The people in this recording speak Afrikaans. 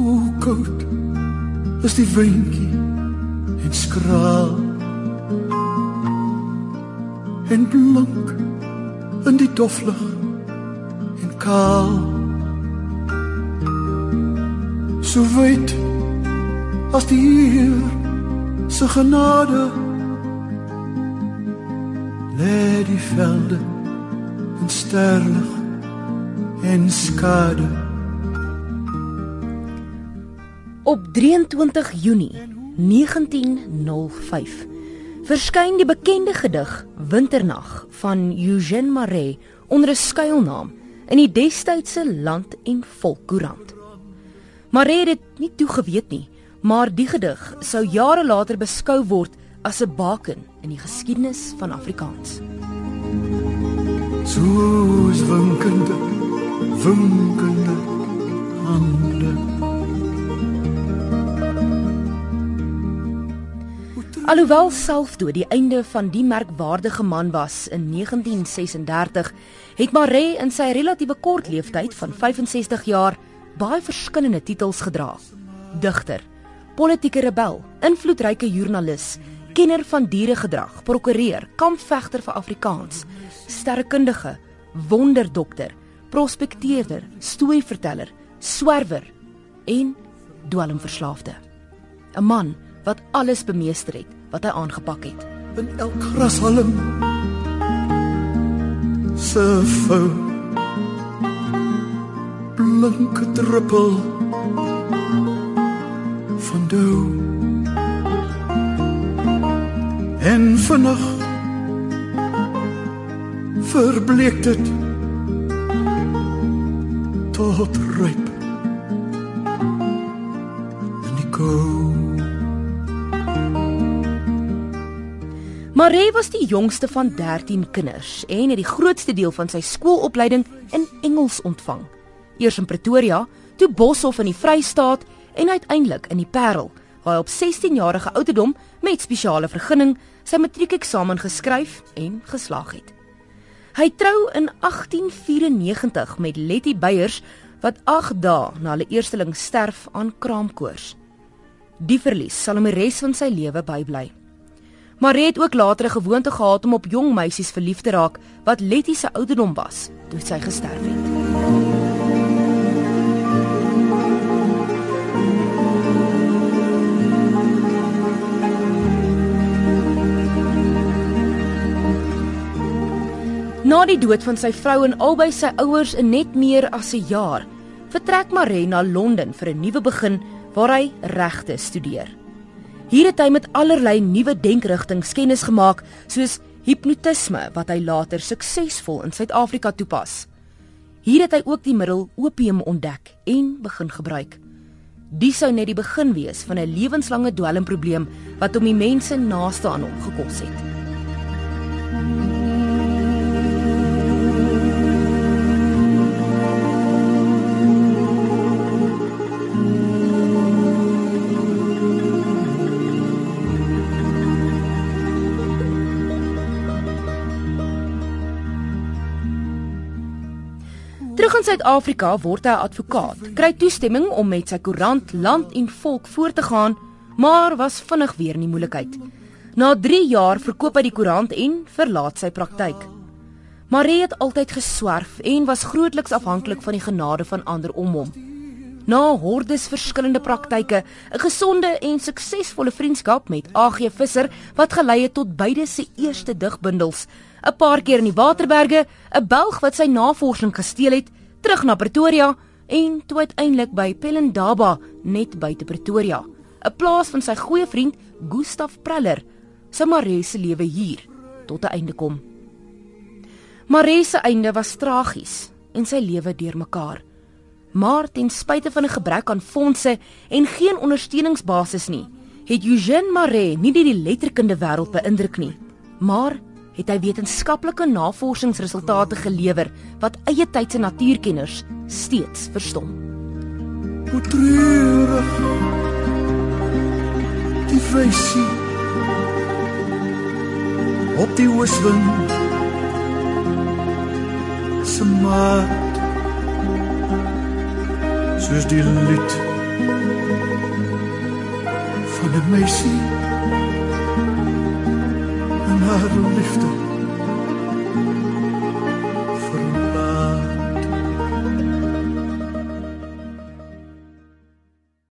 Hoe koud is die windjie en skraal. En blank in die doflig en kaal. So wyd as die Heer se genade. Lê die velde in sterlig en skade Op 23 Junie 1905 verskyn die bekende gedig Winternag van Eugène Marais onder 'n skuilnaam in die destydse Land en Volk Koerant. Marais het nie toegeweet nie, maar die gedig sou jare later beskou word as 'n baken in die geskiedenis van Afrikaans. Soos winkende, winkende hande. Alhoewel selfdood die einde van die merkwaardige man was in 1936, het Marais in sy relatiewe kort leeftyd van 65 jaar baie verskillende titels gedra. Digter, politieke rebel, invloedryke joernalis, kenner van dieregedrag, prokureur, kampvegter vir Afrikaans, sterrekundige, wonderdokter, prospekteerder, storieverteller, swerwer en dwelmverslaafde. 'n Man wat alles bemeester het wat hy aangepak het. in elk grashalm se vou blanke druppel van dou en vinnig verbleek dit tot ryp in die kou Marais was die jongste van 13 kinders en het die grootste deel van sy skoolopleiding in Engels ontvang. Eers in Pretoria, toe Boshoff in die Vrystaat en uiteindelik in die Parel, waar hy op 16-jarige ouderdom met spesiale vergunning sy matriekeksamen geskryf en geslaag het. Hy trou in 1894 met Letty Beyers wat 8 dae na hulle eersteling sterf aan kraamkoors. Die verlies sal hom die res van sy lewe bybly. Marie het ook later 'n gewoonte gehad om op jong meisies verlief te raak wat Letty se ouderdom was toe sy gesterf het. Na die dood van sy vrou en albei sy ouers in net meer as 'n jaar, vertrek Marie na Londen vir 'n nuwe begin waar hy regte studeer. Hier het hy met allerlei nuwe denkrigtinge kennis gemaak, soos hipnotisme wat hy later suksesvol in Suid-Afrika toepas. Hier het hy ook die middel opium ontdek en begin gebruik. Dit sou net die begin wees van 'n lewenslange dwelmprobleem wat hom die mense naaste aan hom gekos het. Terug in Suid-Afrika word hy 'n advokaat. Kry toestemming om met sy koerant Land en Volk voort te gaan, maar was vinnig weer in die moeilikheid. Na 3 jaar verkoop hy die koerant en verlaat sy praktyk. Marie het altyd geswerf en was grootliks afhanklik van die genade van ander om hom. Na hordes verskillende praktyke, 'n gesonde en suksesvolle vriendskap met AG Visser wat gelei het tot beide se eerste digbundels, 'n paar keer in die Waterberge, 'n Belg wat sy navorsing gesteel het, terug na Pretoria en toe uiteindelik by Pelindaba net buite Pretoria, 'n plaas van sy goeie vriend Gustaf Preller, sou Marie se lewe hier tot 'n einde kom. Marie se einde was tragies en sy lewe deurmekaar. Maar ten spyte van 'n gebrek aan fondse en geen ondersteuningsbasis nie, het Eugène Marais nie net die letterkunde wêreld beïndruk nie, maar het hy wetenskaplike navorsingsresultate gelewer wat eie tydse natuurkenners steeds verstom. Hoe treurig die wysie op die ooswind se maat soos die lied van 'n meisie en haar liefde